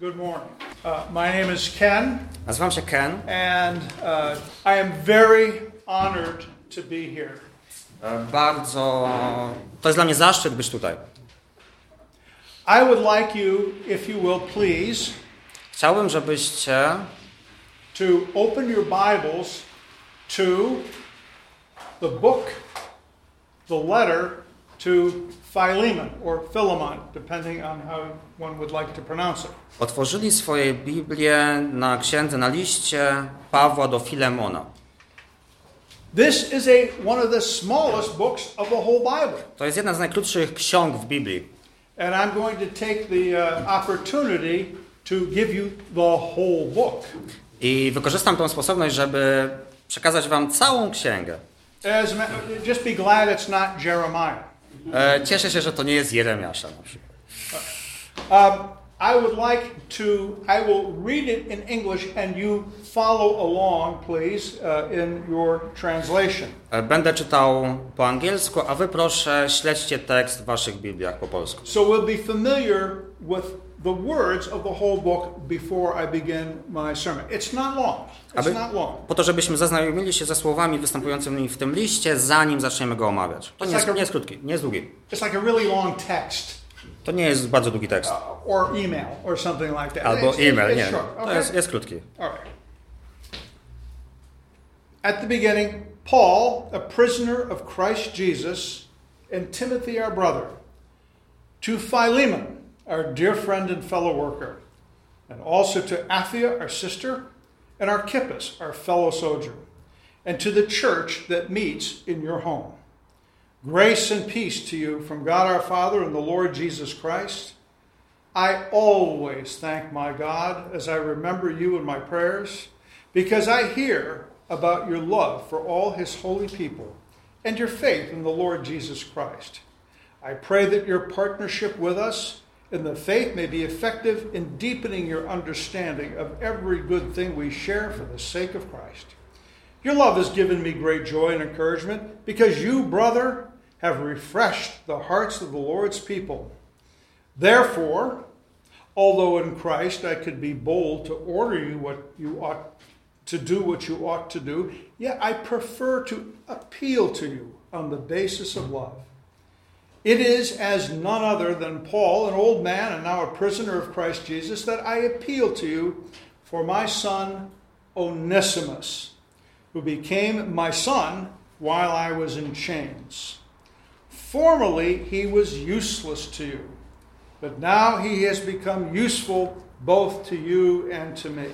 Good morning. Uh, my name is Ken, Nazywam się Ken. and uh, I am very honored to be here. Bardzo. To jest dla mnie zaszczyt być tutaj. I would like you, if you will, please, Chciałbym, żebyście to open your Bibles to the book, the letter to Philemon or Philemon, depending on how one would like to pronounce it. otworzyli swoje Biblię na księdze, na liście Pawła do Filemona. This is a, one of the smallest books of the whole Bible. To jest jedna z najkrótszych ksiąg w Biblii. And I'm going to take the uh, opportunity to give you the whole book. I wykorzystam tą sposobność, żeby przekazać wam całą księgę. As just be glad it's not Jeremiah. E, Cieszę się, że to nie jest Jeremiasza na przykład. Um, I would like to, I will read it in English and you follow along, please, uh, in your translation. E, Będę czytał po angielsku, a wy proszę śledźcie tekst w waszych Bibliach po polsku. So we'll be familiar with the words of the whole book before I begin my sermon. It's not long. It's Aby, not long. po to, żebyśmy zaznajomili się ze słowami występującymi w tym liście, zanim zaczniemy go omawiać. To nie jest, nie jest krótki, nie jest długi. It's like a really long text To nie jest bardzo długi tekst. uh, or email or something like that. Albo It's- e-mail, it's nie. short, To okay? jest, jest krótki. All right. At the beginning, Paul, a prisoner of Christ Jesus, and Timothy, our brother, to Philemon, our dear friend and fellow worker, and also to Athia, our sister, and Archippus, our fellow soldier, and to the church that meets in your home. Grace and peace to you from God our Father and the Lord Jesus Christ. I always thank my God as I remember you in my prayers, because I hear about your love for all his holy people and your faith in the Lord Jesus Christ. I pray that your partnership with us in the faith may be effective in deepening your understanding of every good thing we share for the sake of Christ. Your love has given me great joy and encouragement because you, brother, have refreshed the hearts of the Lord's people. Therefore, although in Christ I could be bold to order you what you ought to do what you ought to do, yet I prefer to appeal to you on the basis of love. It is as none other than Paul, an old man and now a prisoner of Christ Jesus, that I appeal to you for my son Onesimus, who became my son while I was in chains. Formerly he was useless to you, but now he has become useful both to you and to me.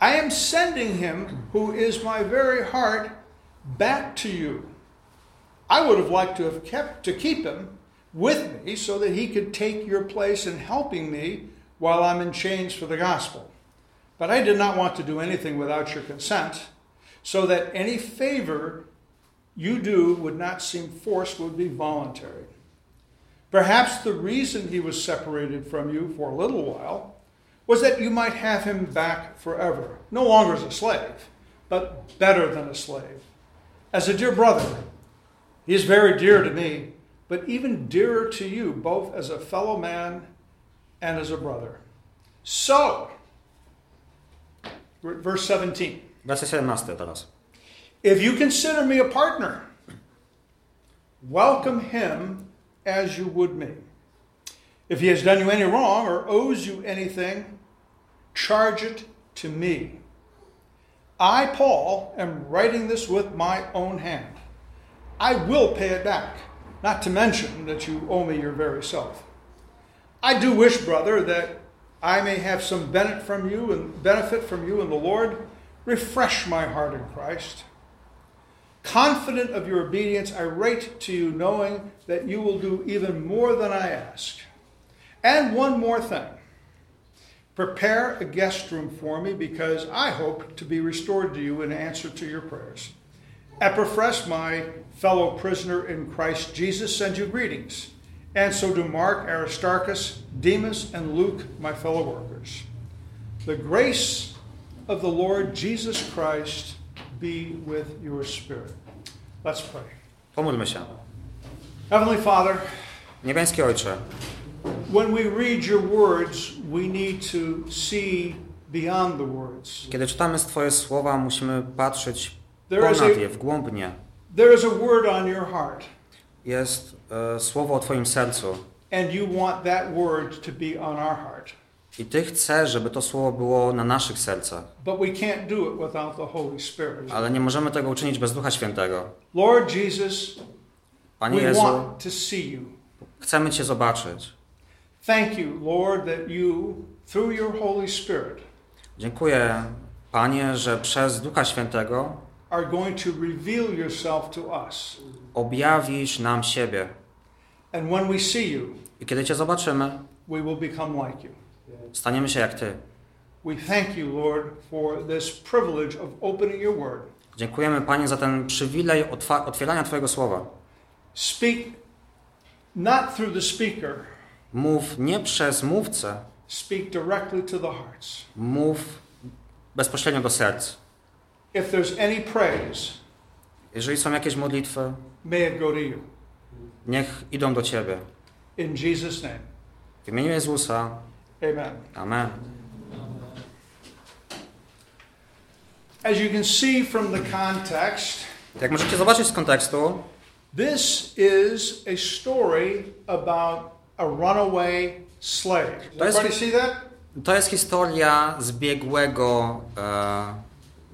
I am sending him, who is my very heart, back to you. I would have liked to have kept to keep him with me so that he could take your place in helping me while I'm in chains for the gospel. But I did not want to do anything without your consent, so that any favor you do would not seem forced, would be voluntary. Perhaps the reason he was separated from you for a little while was that you might have him back forever, no longer as a slave, but better than a slave, as a dear brother. He is very dear to me, but even dearer to you, both as a fellow man and as a brother. So, verse 17. Werset 17 teraz. If you consider me a partner, welcome him as you would me. If he has done you any wrong or owes you anything, charge it to me. I, Paul, am writing this with my own hand. I will pay it back, not to mention that you owe me your very self. I do wish, brother, that I may have some benefit from you and benefit from you in the Lord. Refresh my heart in Christ. Confident of your obedience, I write to you, knowing that you will do even more than I ask. And one more thing prepare a guest room for me, because I hope to be restored to you in answer to your prayers. Epaphras, my fellow prisoner in Christ Jesus, sends you greetings, and so do Mark, Aristarchus, Demas, and Luke, my fellow workers. The grace of the Lord Jesus Christ be with your spirit. Let's pray. Pomódlmy się. Heavenly Father, Ojcze, When we read your words, we need to see beyond the words. Kiedy czytamy Twoje słowa, musimy patrzeć Ponad je, wgłębnie. There is a word on your heart, Jest e, słowo o Twoim sercu. and you want that word to be on our heart. I Ty chcesz, żeby to słowo było na naszych sercach. But we can't do it without the Holy Spirit. Ale nie możemy tego uczynić bez Ducha Świętego. Lord Jesus, Panie we Jezu, want to see you. chcemy Cię zobaczyć. Thank you, Lord, that you, through your Holy Spirit, Dziękuję, Panie, że przez Ducha Świętego are going to reveal yourself to us. objawisz nam siebie. And when we see you, I kiedy Cię zobaczymy, we will become like you. staniemy się jak Ty. We thank you, Lord, for this privilege of opening your word. Dziękujemy, Panie, za ten przywilej otwierania Twojego słowa. Speak not through the speaker, Mów nie przez mówcę, speak directly to the hearts. mów bezpośrednio do serc. If there's any praise, Jeżeli są jakieś modlitwy, may it go to you. niech idą do Ciebie. In Jesus' name, W imieniu Jezusa. amen. Amen. As you can see from the context, Jak możecie zobaczyć z kontekstu, this is a story about a runaway slave. Does To jest- see that? to jest historia zbiegłego e,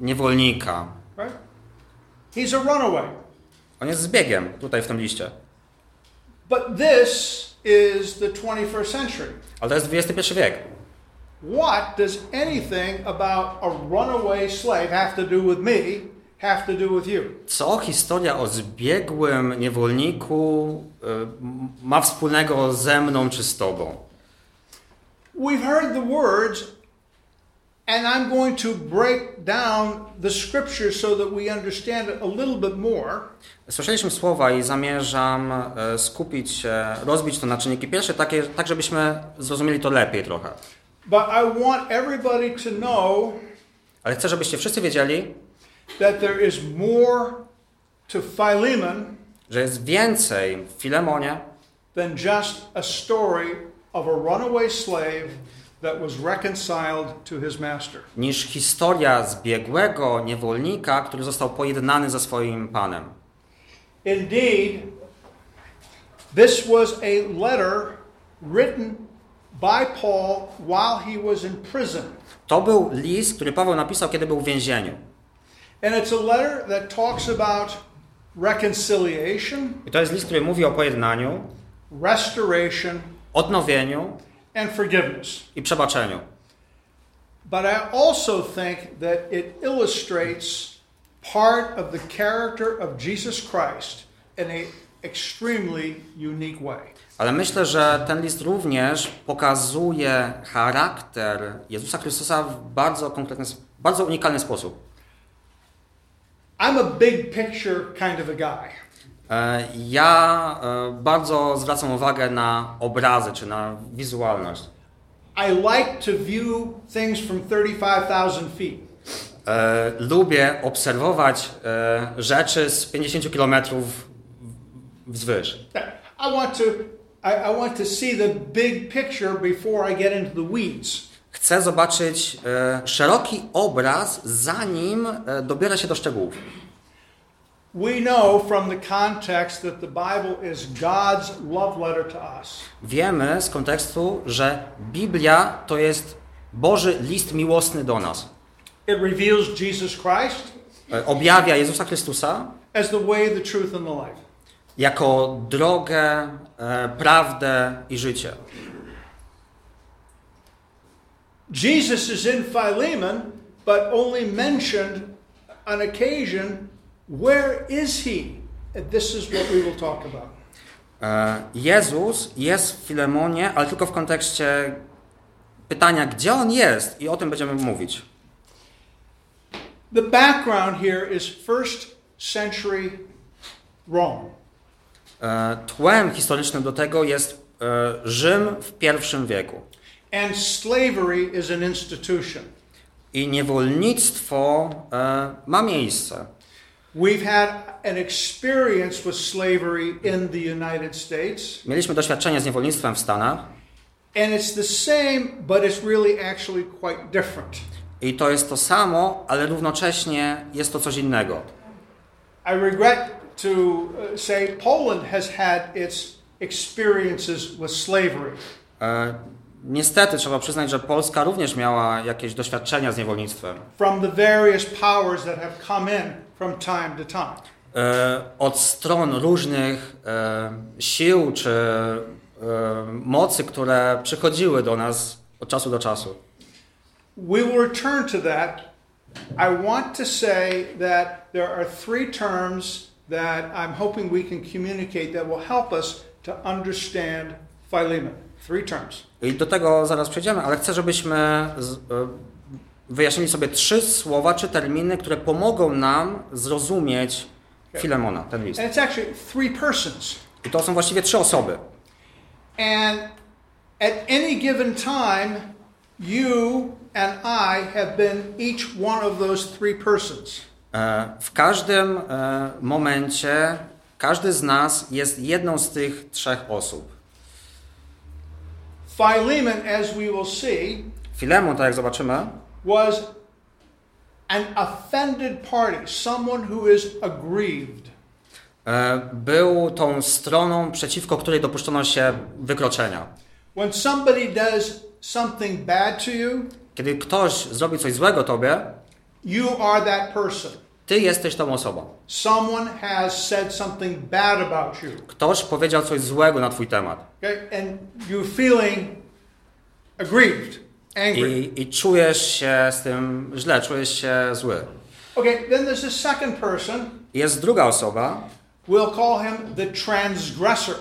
niewolnika. Right? He's a runaway. On jest zbiegiem tutaj w tym liście. But this is the 21st century. Ale to jest XXI wiek. What does anything about a runaway slave have to do with me, have to do with you? Co historia o zbiegłym niewolniku m- ma wspólnego ze mną czy z Tobą? We've heard the words, and I'm going to break down the scripture so that we understand it a little bit more. Słyszeliśmy słowa i zamierzam e, skupić się, rozbić to na czynniki pierwsze, takie, tak żebyśmy zrozumieli to lepiej trochę. But I want everybody to know Ale chcę, żebyście wszyscy wiedzieli, that there is more to Philemon że jest więcej w Filemonie than just a story of a runaway slave that was reconciled to his master. niż historia zbiegłego niewolnika, który został pojednany ze swoim panem. Indeed, this was a letter written by Paul while he was in prison. To był list, który Paweł napisał, kiedy był w więzieniu. And it's a letter that talks about reconciliation, I to jest list, który mówi o pojednaniu, restoration, odnowieniu and forgiveness. i przebaczeniu. But I also think that it illustrates part of the character of Jesus Christ in a extremely unique way. Ale myślę, że ten list również pokazuje charakter Jezusa Chrystusa w bardzo konkretny, bardzo unikalny sposób. I'm a big picture kind of a guy. E, Ja e, bardzo zwracam uwagę na obrazy czy na wizualność. I like to view things from 35,000 feet. E, Lubię obserwować e, rzeczy z 50 km wzwyż. I want to I, I want to see the big picture before I get into the weeds. Chcę zobaczyć e, szeroki obraz, zanim dobiorę się do szczegółów. Wiemy z kontekstu, że Biblia to jest Boży list miłosny do nas. It reveals Jesus Christ E, Objawia Jezusa Chrystusa as the way, the truth, and the life. jako drogę, e, prawdę i życie. Jesus is in Philemon, but only mentioned on occasion. Where is he? And this is what we will talk about. E, Jezus jest w Filemonie, ale tylko w kontekście pytania, gdzie on jest, i o tym będziemy mówić. The background here is first century Rome. E, Tłem historycznym do tego jest e, Rzym w pierwszym wieku. And slavery is an institution. I niewolnictwo ma miejsce. We've had an experience with slavery in the United States. Mieliśmy doświadczenie z niewolnictwem w Stanach. And it's the same, but it's really actually quite different. I to jest to samo, ale równocześnie jest to coś innego. I regret to uh, say Poland has had its experiences with slavery. E, niestety trzeba przyznać, że Polska również miała jakieś doświadczenia z niewolnictwem. from the various powers that have come in from time to time. E, od stron różnych e, sił czy e, mocy, które przychodziły do nas od czasu do czasu. We will return to that. I want to say that there are three terms that I'm hoping we can communicate that will help us to understand Philemon. Three terms. I do tego zaraz przejdziemy, ale chcę, żebyśmy z, wyjaśnili sobie trzy słowa czy terminy, które pomogą nam zrozumieć Filemona, ten list. I to są właściwie trzy osoby. And at any given time, you and I have been each one of those three persons. E, W każdym e, momencie każdy z nas jest jedną z tych trzech osób. Philemon, as we will see, Filemon, tak jak zobaczymy, was an offended party, someone who is aggrieved. e, był tą stroną, przeciwko której dopuszczono się wykroczenia. When somebody does something bad to you, Kiedy ktoś zrobi coś złego tobie, you are that person. ty jesteś tą osobą. Someone has said something bad about you. Ktoś powiedział coś złego na twój temat. Okay? And you're feeling aggrieved. I, I czujesz się z tym źle, czujesz się zły. Okay, then there's second person. Jest druga osoba We'll call him the transgressor.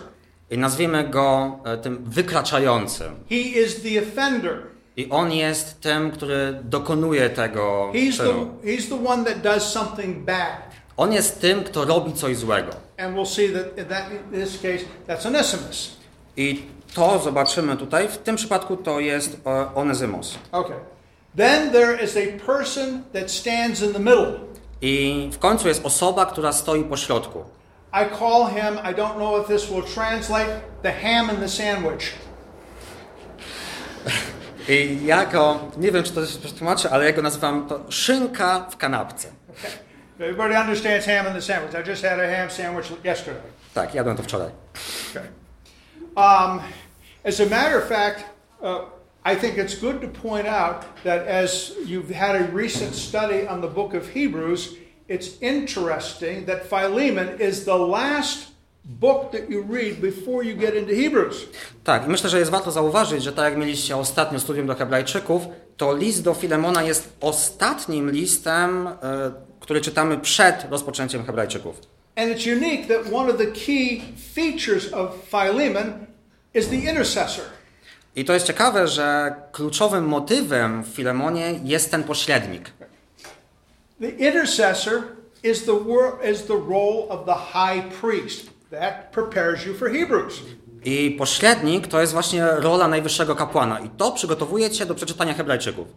i nazwijmy go e, tym wykraczającym. He is the offender. I on jest tym, który dokonuje tego He's czynu. the, he's the one that does something bad. On jest tym, kto robi coś złego. And we'll see that in, that, in this case, that's Onesimus. I to zobaczymy tutaj. W tym przypadku to jest e, Onezymos. Okay. Then there is a person that stands in the middle. I w końcu jest osoba, która stoi po środku. I call him, I don't know if this will translate, the ham in the sandwich. I ja go, nie wiem czy to się przetłumaczy, ale ja go nazywam to szynka w kanapce. Okay. Everybody understands ham in the sandwich. I just had a ham sandwich yesterday. Tak, jadłem to wczoraj. Okay. Um, as a matter of fact, uh, I think it's good to point out that as you've had a recent study on the book of Hebrews, it's interesting that Philemon is the last book that you read before you get into Hebrews. Tak, i myślę, że jest warto zauważyć, że tak jak mieliście ostatnio studium do Hebrajczyków, to list do Filemona jest ostatnim listem, e, który czytamy przed rozpoczęciem Hebrajczyków. And it's unique that one of the key features of Philemon is the intercessor. I to jest ciekawe, że kluczowym motywem w Filemonie jest ten pośrednik. The intercessor is the, is the role of the high priest. That prepares you for Hebrews. I pośrednik to jest właśnie rola najwyższego kapłana. I to przygotowuje cię do przeczytania Hebrajczyków.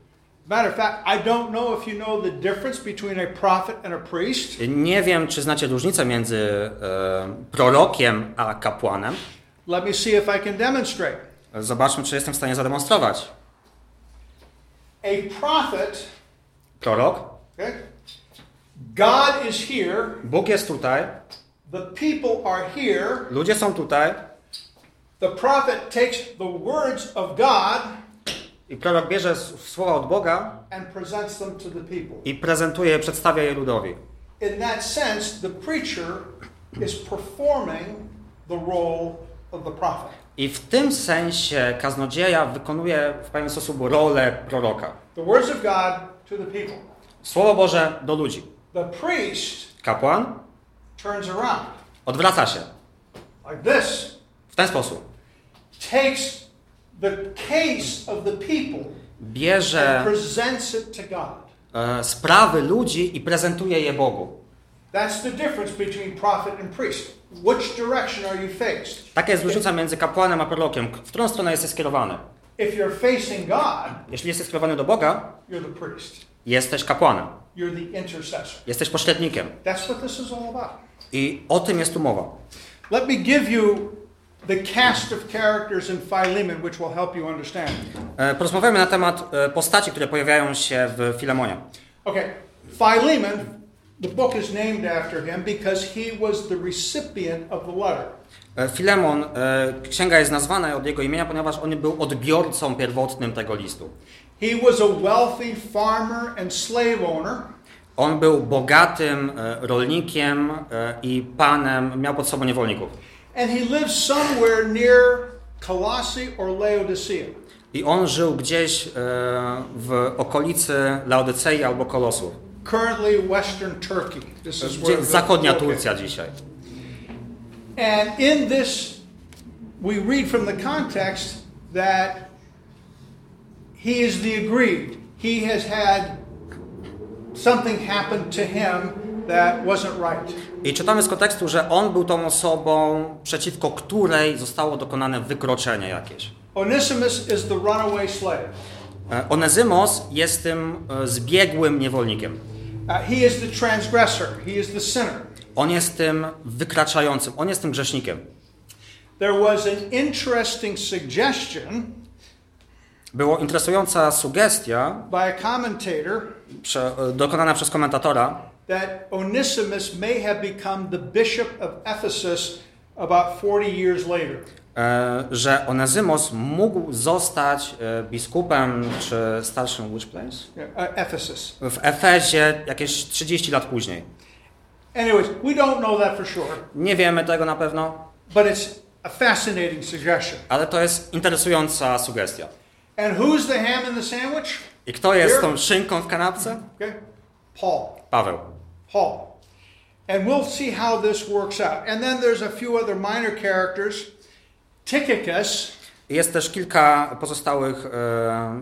Nie wiem, czy znacie różnicę między e, prorokiem a kapłanem. Let me see if I can demonstrate. Zobaczmy, czy jestem w stanie zademonstrować. A prophet, Prorok, okay, God is here, Bóg jest tutaj, the people are here. ludzie są tutaj The prophet takes the words of God i prorok bierze słowa od Boga and presents them to the people. i prezentuje je, przedstawia je ludowi. In that sense, the preacher is performing the role. I w tym sensie kaznodzieja wykonuje w pewien sposób rolę proroka. The words of God to the people. Słowo Boże do ludzi. The priest Kapłan turns around odwraca się like this, w ten sposób. takes the case of the people Bierze and presents it to God. e, sprawy ludzi i prezentuje je Bogu. That's the difference between prophet and priest. Which direction are you faced? Taka jest różnica między kapłanem a prorokiem. W którą stronę jesteś skierowany? If you're facing God, Jeśli jesteś skierowany do Boga, you're the priest. jesteś kapłanem. You're the intercessor. Jesteś pośrednikiem. That's what this is all about. I o tym jest tu mowa. Let me give you the cast of characters in Philemon, which will help you understand. E, Porozmawiamy na temat e, postaci, które pojawiają się w Filemonie. Okay, Philemon, the book is named after him because he was the recipient of the letter. E, Filemon, e, księga jest nazwana od jego imienia, ponieważ on był odbiorcą pierwotnym tego listu. He was a wealthy farmer and slave owner. On był bogatym e, rolnikiem i panem, miał pod sobą niewolników. And he lived somewhere near Colossae or Laodicea. I on żył gdzieś w okolicy Laodycei albo Kolosu, Currently Western Turkey. This is where zachodnia. Turcja dzisiaj. And in this, we read from the context that he is the agreed. He has had something happen to him that wasn't right. I czytamy z kontekstu, że on był tą osobą, przeciwko której zostało dokonane wykroczenie jakieś. Onesimus is the runaway slave. E, Onezymos jest tym e, zbiegłym niewolnikiem. Uh, he is the transgressor. He is the sinner. On jest tym wykraczającym, on jest tym grzesznikiem. There was an interesting suggestion Była interesująca sugestia by a commentator prze, e, dokonana przez komentatora, that Onesimus may have become the bishop of Ephesus about 40 years later. E, że Onezymos mógł zostać e, biskupem czy starszym which place? Uh, Ephesus. W Efezie jakieś 30 lat później. Anyways, we don't know that for sure, Nie wiemy tego na pewno, but it's a fascinating suggestion. ale to jest interesująca sugestia. And who's the ham in the sandwich? I kto jest tą szynką w kanapce? Okay, Paul. Paweł. Paul. And we'll see how this works out. And then there's a few other minor characters. Tychicus, Jest też kilka pozostałych e,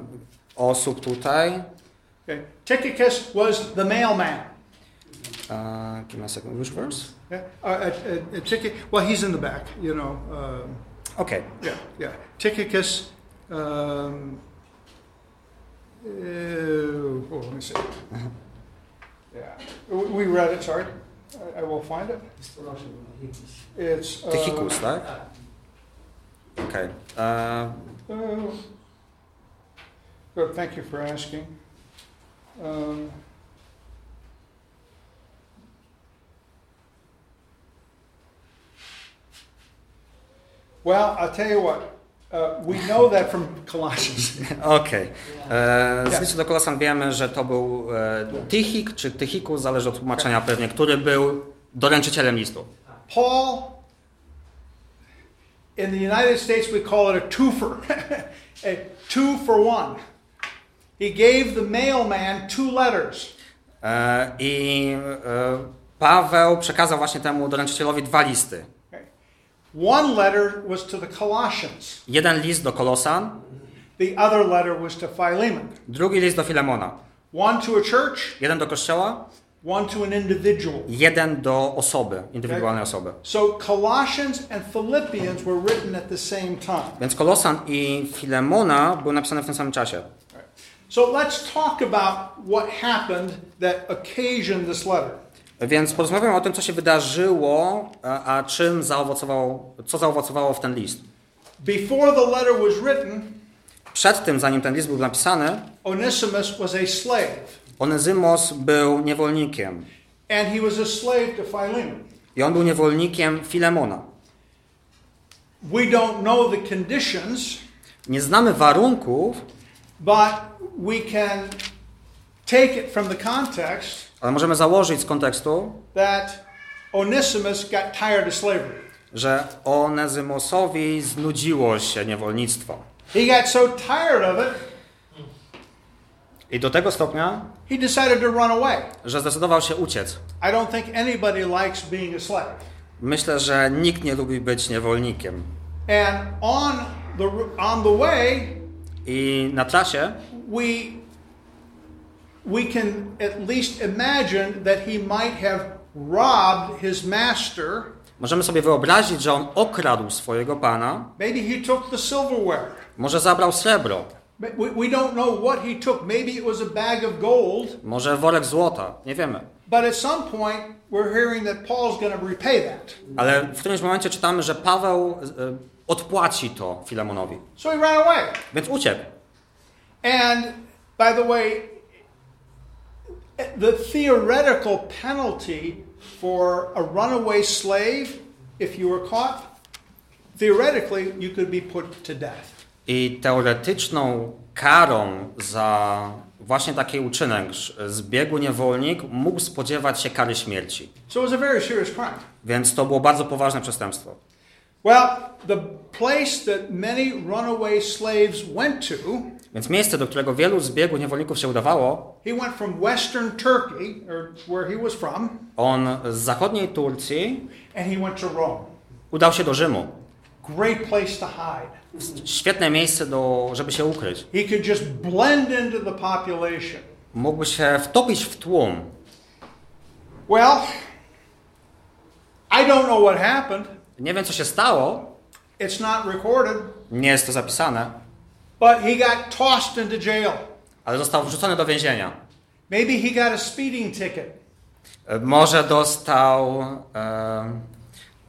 osób tutaj. okay, Tychicus was the mailman. Uh, give me a second. Which verse? Okay? Uh, uh, uh, Tychi- well, he's in the back, you know. Um, Okay. yeah, yeah. Tychicus. Um, uh, oh, let me see. Yeah, we we read it. Sorry, I, I will find it. It's uh, Tychikus, tak? E, Uh, Good, thank you for asking. Um, Well, I'll tell you what, uh, we know that from Colossians. Okej. E, Z listu do Kolosan wiemy, że to był e, Tychik czy Tychikus, zależy od tłumaczenia pewnie, który był doręczycielem listu. Paul, in the United States, we call it a twofer, a two for one. He gave the mailman two letters. E, I e, Paweł przekazał właśnie temu doręczycielowi dwa listy. One letter was to the Colossians. Jeden list do Kolosan, The other letter was to Philemon. drugi list do Filemona. One to a church, Jeden do kościoła, one to an individual. jeden do osoby, indywidualnej osoby. So Colossians and Philippians were written at the same time. Więc Kolosan i Filemona były napisane w tym samym czasie. So let's talk about what happened that occasioned this letter. Więc porozmawiamy o tym, co się wydarzyło, a, a czym zaowocowało, co zaowocowało w ten list. Before the letter was written, Przed tym, zanim ten list był napisany, Onesimus was a slave, Onezymos był niewolnikiem. and he was a slave to Philemon. I on był niewolnikiem Filemona. We don't know the conditions, Nie znamy warunków, but we can take it from the context ale możemy założyć z kontekstu, that Onesimus got tired of slavery. że Onezymosowi znudziło się niewolnictwo. He got so tired of it, I do tego stopnia, he decided to run away. że zdecydował się uciec. I don't think anybody likes being a slave. Myślę, że nikt nie lubi być niewolnikiem. And on the on the way, I na trasie we we can at least imagine that he might have robbed his master. możemy sobie wyobrazić, że on okradł swojego pana, Maybe he took the silverware. może zabrał srebro, We, we don't know what he took. Maybe it was a bag of gold, Może worek złota, nie wiemy. but at some point we're hearing that Paul's going to repay that. Ale w którymś momencie czytamy, że Paweł e, odpłaci to Filemonowi. So he ran away. Więc uciekł. And by the way, the theoretical penalty for a runaway slave, if you were caught, theoretically, you could be put to death. I teoretyczną karą za właśnie taki uczynek, że zbiegł niewolnik, mógł spodziewać się kary śmierci. So it was a very serious crime. Więc to było bardzo poważne przestępstwo. Well, the place that many runaway slaves went to, Więc miejsce, do którego wielu zbiegłych niewolników się udawało, he went from western Turkey, or where he was from, on z zachodniej Turcji and he went to Rome. udał się do Rzymu. Great place to hide. Świetne miejsce, do, żeby się ukryć. He could just blend into the population. Mógłby się wtopić w tłum. Well, I don't know what happened. Nie wiem, co się stało, It's not recorded, nie jest to zapisane, but he got tossed into jail. ale został wrzucony do więzienia. Maybe he got a speeding ticket. E, Może dostał e,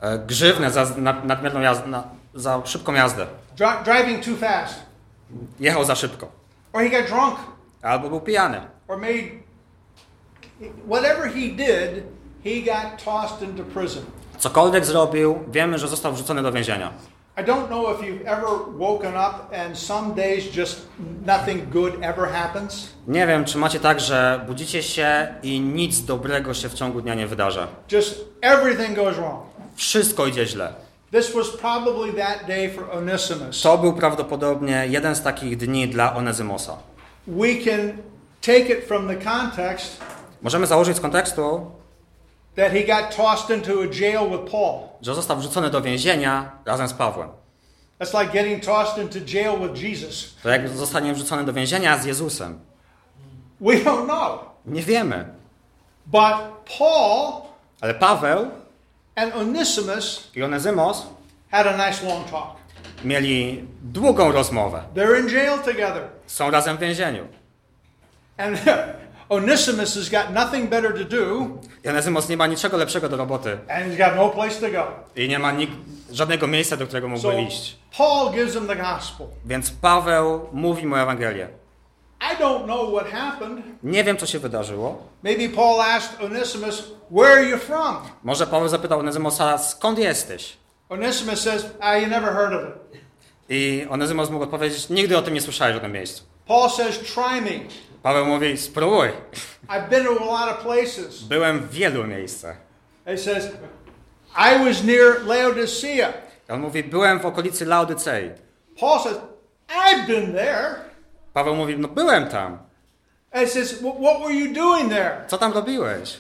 e, grzywnę za nad- nadmierną jazdę, na, za szybką jazdę. Dri- driving too fast. Jechał za szybko. Or he got drunk. Albo był pijany. Or made. Whatever he did, he got tossed into prison. Cokolwiek zrobił, wiemy, że został wrzucony do więzienia. I don't know if you've ever woken up and some days just nothing good ever happens. Nie wiem, czy macie tak, że budzicie się i nic dobrego się w ciągu dnia nie wydarza. Just everything goes wrong. Wszystko idzie źle. This was probably that day for Onesimus. To był prawdopodobnie jeden z takich dni dla Onezymosa. we can take it from the context Możemy założyć z kontekstu, that he got tossed into a jail with Paul. że został wrzucony do więzienia razem z Pawłem. That's like getting tossed into jail with Jesus. To jak zostanie wrzucony do więzienia z Jezusem. We don't know. Nie wiemy. But Paul Ale Paweł and Onesimus i Onezymos had a nice long talk. mieli długą rozmowę. They're in jail together. Są razem w więzieniu. And Onesimus has got nothing better to do, I Onezymos nie ma niczego lepszego do roboty. and he's got no place to go. I nie ma żadnego miejsca, do którego mógłby So iść. Paul gives him the gospel. Więc Paweł mówi mu Ewangelię. I don't know what happened. Nie wiem, co się wydarzyło. Maybe Paul asked Onesimus, Where are you from? Może Paweł zapytał Onezymosa, skąd jesteś? Onesimus says, I never heard of it. I Onezymos mógł odpowiedzieć, nigdy o tym nie słyszałeś w żadnym miejscu. Paul says, Try me. Paweł mówi, spróbuj. I've been to a lot of places. Byłem w wielu miejscach. He says, I was near Laodicea. On mówi, byłem w okolicy Laodycei. Paul says, I've been there. Paweł mówi, no byłem tam. And says, "Wh- What were you doing there? Co tam robiłeś?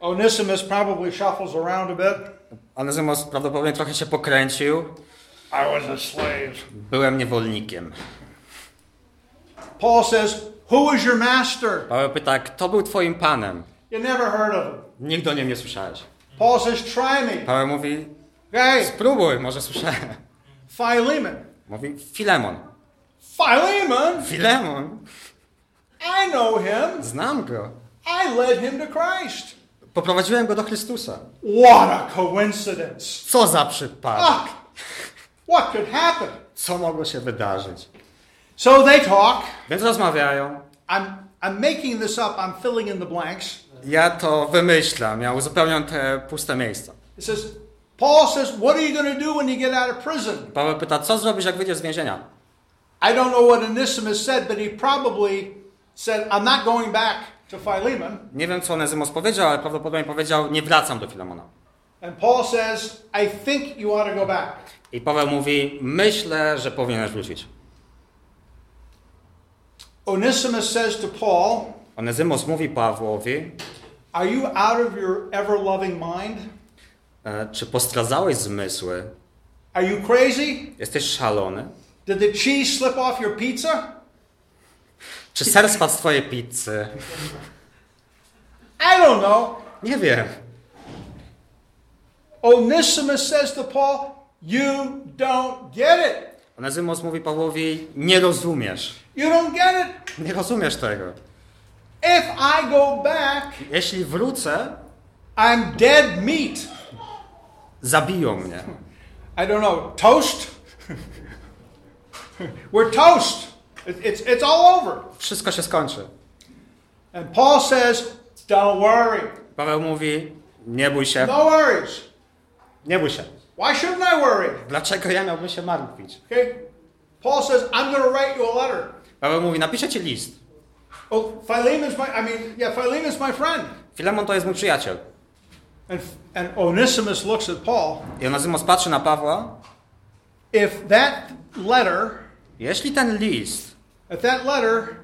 Onesimus probably shuffles around a bit. Onezymos prawdopodobnie trochę się pokręcił. I was a slave. Byłem niewolnikiem. Paul says, Who was your master? Paweł pyta, kto był twoim panem? You never heard of him. Nigdy o nim nie słyszałeś. Paul says, Try me. Paweł mówi, Hey, spróbuj, może słyszałem. Philemon. Mówi, Filemon. Philemon? Filemon? I know him. Znam go. I led him to Christ. Poprowadziłem go do Chrystusa. What a coincidence. Co za przypadek? Ah, what could happen? Co mogło się wydarzyć? So they talk. Więc rozmawiają. I'm, I'm making this up. I'm filling in the blanks. Ja to wymyślam, ja uzupełniam te puste miejsca. It says, Paul says, What are you going to do when you get out of prison? Paweł pyta, co zrobisz, jak wyjdziesz z więzienia? I don't know what Onesimus said, but he probably said, I'm not going back to Philemon. Nie wiem, co Onezymos powiedział, ale prawdopodobnie powiedział, nie wracam do Filemona. And Paul says, I think you ought to go back. I Paweł mówi, myślę, że powinieneś wrócić. Onesimus says to Paul, Onezymos mówi Pawłowi, Are you out of your ever loving mind? e, czy postradzałeś zmysły? Are you crazy? Jesteś szalony? Did the cheese slip off your pizza? Czy ser spadł z twojej pizzy? I don't know. Nie wiem. Onesimus says to Paul, You don't get it. Onezymos mówi Pawłowi, nie rozumiesz. You don't get it. Nie rozumiesz tego. If I go back, Jeśli wrócę, I'm dead meat. zabiją mnie. I don't know, toast? We're toast. It- It's, it's all over. Wszystko się skończy. And Paul says, don't worry. Paweł mówi, nie bój się, No worries. nie bój się. Why shouldn't I worry? Dlaczego ja miałbym się martwić? Okay? Paul says, I'm going to write you a letter. Paweł mówi, napiszę ci list. Oh, Philemon's my, I mean, yeah, Philemon's my friend. Filemon to jest mój przyjaciel. And, and Onesimus looks at Paul. I Onezymos patrzy na Pawła. If that letter, Jeśli ten list if that letter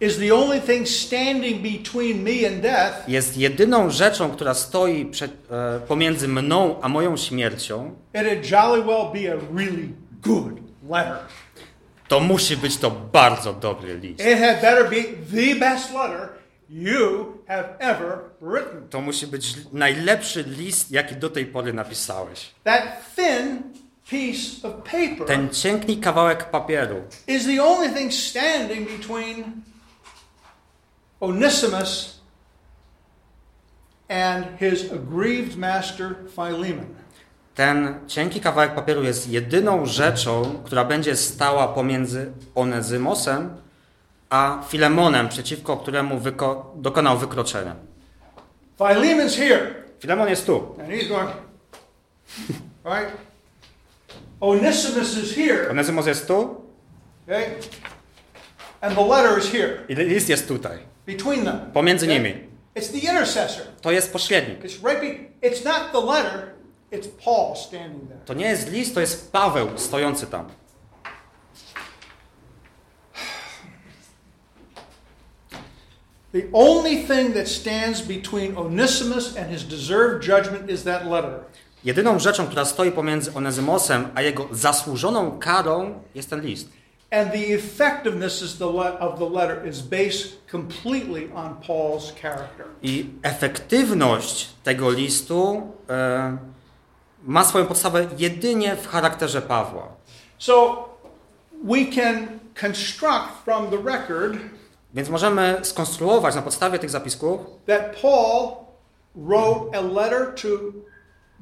is the only thing standing between me and death, jest jedyną rzeczą, która stoi przed, e, pomiędzy mną a moją śmiercią, it'd jolly well be a really good letter. to musi być to bardzo dobry list. It had better be the best letter you have ever written. To musi być najlepszy list, jaki do tej pory napisałeś. That thin piece of paper Ten cienki kawałek papieru is the only thing standing between Onesimus and his aggrieved master Philemon. Ten cienki kawałek papieru jest jedyną rzeczą, która będzie stała pomiędzy Onezymosem a Filemonem, przeciwko któremu wyko- dokonał wykroczenia. Philemon's here, Filemon jest tu. and he's going, right? Onesimus is here, Onezymos jest tu okay? And the letter is here, i list jest tutaj. between them. Pomiędzy okay? nimi. It's the intercessor. To jest pośrednik. It's right. Be- it's not the letter. It's Paul standing there. To nie jest list, to jest Paweł stojący tam. The only thing that stands between Onesimus and his deserved judgment is that letter. Jedyną rzeczą, która stoi pomiędzy Onezymosem a jego zasłużoną karą jest ten list. And the effectiveness of the letter is based completely on Paul's character. I efektywność tego listu e, ma swoją podstawę jedynie w charakterze Pawła. So we can construct from the record Więc możemy skonstruować na podstawie tych zapisków, that Paul wrote a letter to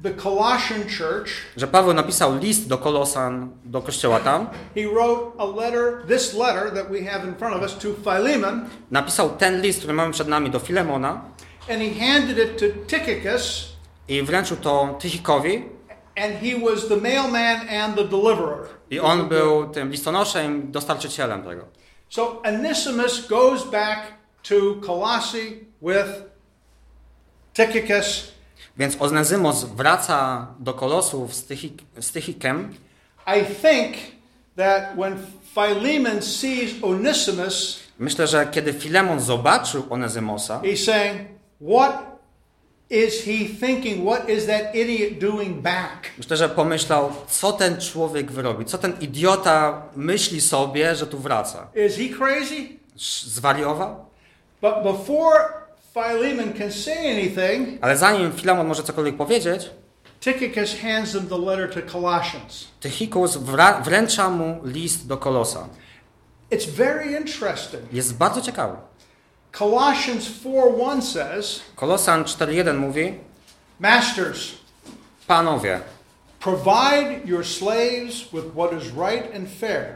the Colossian church. że Paweł napisał list do Kolosan, do kościoła tam, He wrote a letter, this letter that we have in front of us, to Philemon, napisał ten list, który mamy przed nami, do Filemona and he handed it to Tychicus, i wręczył to Tychikowi and he was the mailman and the deliverer. i on był tym listonoszem, dostarczycielem tego. So Onesimus goes back to Colossae with Tychicus. Więc Onezymos wraca do Kolosów z, Tychik, z Tychikiem I think that when Philemon sees Onesimus, Myślę, że kiedy Filemon zobaczył Onezymosa, he's saying, What is he thinking? What is that idiot doing back? myślę, że pomyślał, co ten człowiek wyrobi, co ten idiota myśli sobie, że tu wraca. Is he crazy? Zwariował? But before Philemon can say anything, Ale zanim Filemon może cokolwiek powiedzieć, Tychicus hands him the letter to Colossians. Tychikus wra- wręcza mu list do Kolosa. It's very interesting. Jest bardzo ciekawy. Colossians 4:1 says, Kolosan 4.1 mówi, Masters, panowie, provide your slaves with what is right and fair.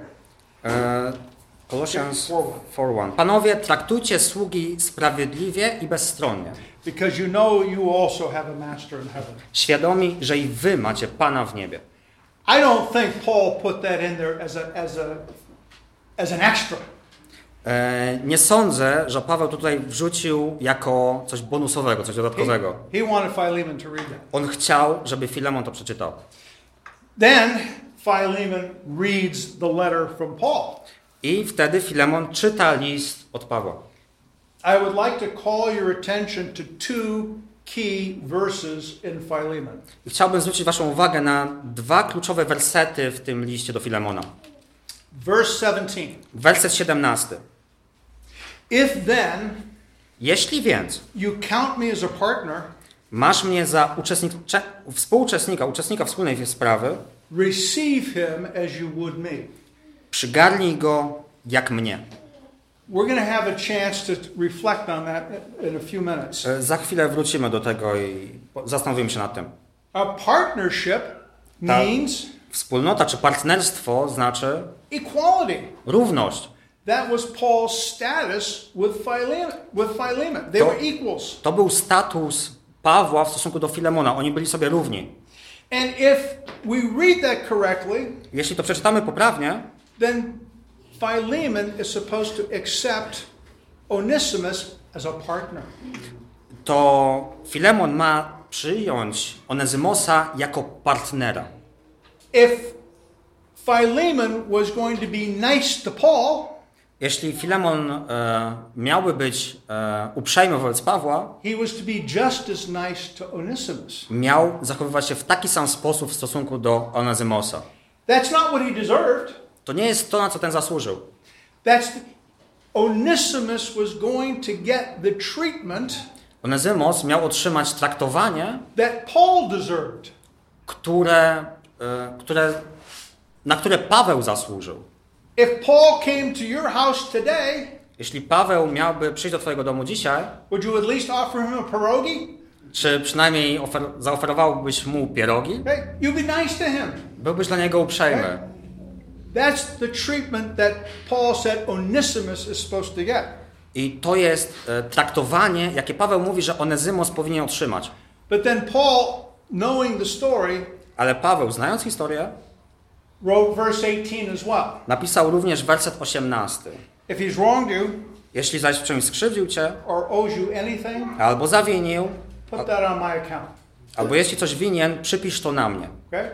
Colossians 4.1, panowie, traktujcie sługi sprawiedliwie i bezstronnie, Because you know you also have a master in heaven. świadomi, że i wy macie Pana w niebie. I don't think Paul put that in there as a as a as an extra. E, Nie sądzę, że Paweł tutaj wrzucił jako coś bonusowego, coś He, dodatkowego. he wanted Philemon to read that. On chciał, żeby Filemon to przeczytał. Then Philemon reads the letter from Paul. I wtedy Filemon czyta list od Pawła. I would like to call your attention to two key verses in Philemon. I chciałbym zwrócić Waszą uwagę na dwa kluczowe wersety w tym liście do Filemona. Verse 17. Werset 17. If then Jeśli więc you count me as a partner, masz mnie za uczestnik, cze- współuczestnika, uczestnika wspólnej sprawy, receive him as you would me. Przygarnij go jak mnie. We're going to have a chance to reflect on that in a few minutes. E, Za chwilę wrócimy do tego i zastanowimy się nad tym. A partnership means Wspólnota czy partnerstwo znaczy equality. równość. That was Paul's status with Philemon. With Philemon. They To- were equals. To był status Pawła w stosunku do Filemona. Oni byli sobie równi. And if we read that correctly, Jeśli to przeczytamy poprawnie, then Philemon is supposed to accept Onesimus as a partner. to Filemon ma przyjąć Onezymosa jako partnera. If Philemon was going to be nice to Paul, Jeśli Filemon e, miałby być e, uprzejmy wobec Pawła, he was to be just as nice to Onesimus. miał zachowywać się w taki sam sposób w stosunku do Onezymosa. That's not what he deserved. To nie jest to, na co ten zasłużył. That's the, Onesimus was going to get the treatment Onezymos miał otrzymać traktowanie, that Paul deserved. które, e, które, na które Paweł zasłużył. If Paul came to your house today, Jeśli Paweł miałby przyjść do Twojego domu dzisiaj, would you at least offer him a pierogi? czy przynajmniej ofer, zaoferowałbyś mu pierogi, Hey, be nice to him. byłbyś dla niego uprzejmy. That's the treatment that Paul said Onesimus is supposed to get. I to jest e, traktowanie, jakie Paweł mówi, że Onezymos powinien otrzymać. But then Paul, knowing the story, Ale Paweł, znając historię, wrote verse 18 as well. napisał również werset 18. If he's wronged you Jeśli zaś w czymś skrzywdził cię, or owes you anything, albo zawinił, put that on my account. albo jeśli coś winien, przypisz to na mnie. Okay?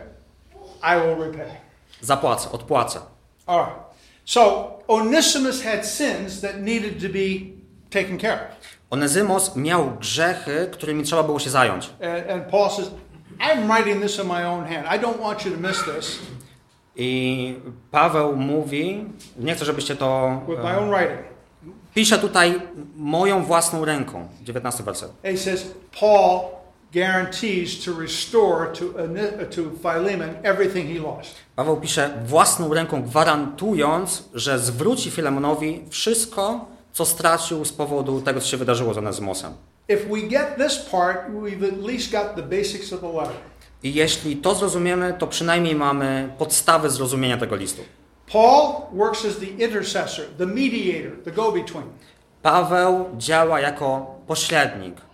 I will repay. Zapłacę, odpłacę. All right. So Onesimus had sins that needed to be taken care of. Onezymos miał grzechy, którymi trzeba było się zająć. And, and Paul says, I'm writing this in my own hand. I don't want you to miss this I Paweł mówi, nie chcę, żebyście to... with my e, own writing. Pisze tutaj moją własną ręką. 19 werset. He says, Paul guarantees to restore to, One- to Philemon everything he lost. Paweł pisze własną ręką, gwarantując, że zwróci Filemonowi wszystko, co stracił z powodu tego, co się wydarzyło z Onezymosem. If we get this part, we've at least got the basics of the letter. I jeśli to zrozumiemy, to przynajmniej mamy podstawy zrozumienia tego listu. Paul works as the intercessor, the mediator, the go between. Paweł działa jako pośrednik.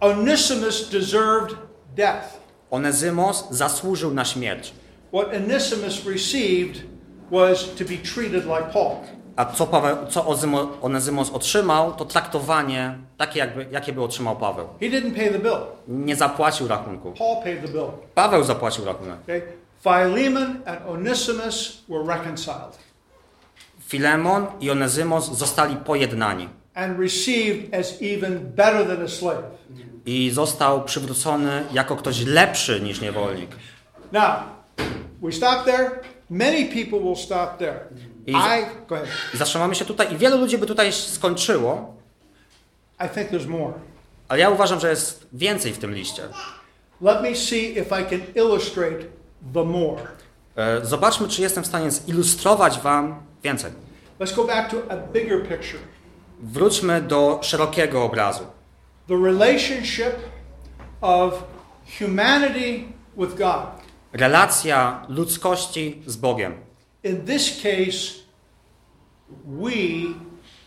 Onesimus deserved death. Onezymos zasłużył na śmierć. What Onesimus received was to be treated like Paul. A co, Paweł, co Onezymos otrzymał, to traktowanie takie, jakby, jakie by otrzymał Paweł. He didn't pay the bill. Nie zapłacił rachunku. Paul paid the bill. Paweł zapłacił rachunek. Okay? Philemon and Onesimus were reconciled Filemon i Onezymos zostali pojednani. and received as even better than a slave. I został przywrócony jako ktoś lepszy niż niewolnik. Now, we stop there. Many people will stop there. I- I go ahead. Zatrzymamy się tutaj i wielu ludzi by tutaj skończyło, I think there's more. ale ja uważam, że jest więcej w tym liście. Let me see if I can illustrate the more. E, Zobaczmy, czy jestem w stanie zilustrować Wam więcej. Let's go back to a bigger picture. Wróćmy do szerokiego obrazu. The relationship of humanity with God. Relacja ludzkości z Bogiem. In this case, we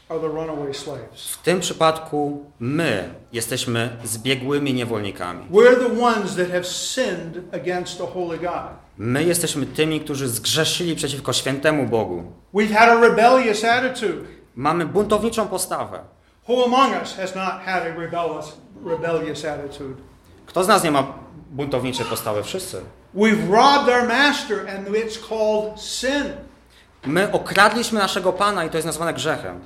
are the runaway slaves. W tym przypadku my jesteśmy zbiegłymi niewolnikami. We're the ones that have sinned against the holy God. My jesteśmy tymi, którzy zgrzeszyli przeciwko świętemu Bogu. We've had a rebellious attitude. Mamy buntowniczą postawę. Who among us has not had a rebellious, rebellious attitude? Kto z nas nie ma buntowniczej postawy? Wszyscy. We've robbed our master, and it's called sin. My okradliśmy naszego Pana i to jest nazwane grzechem.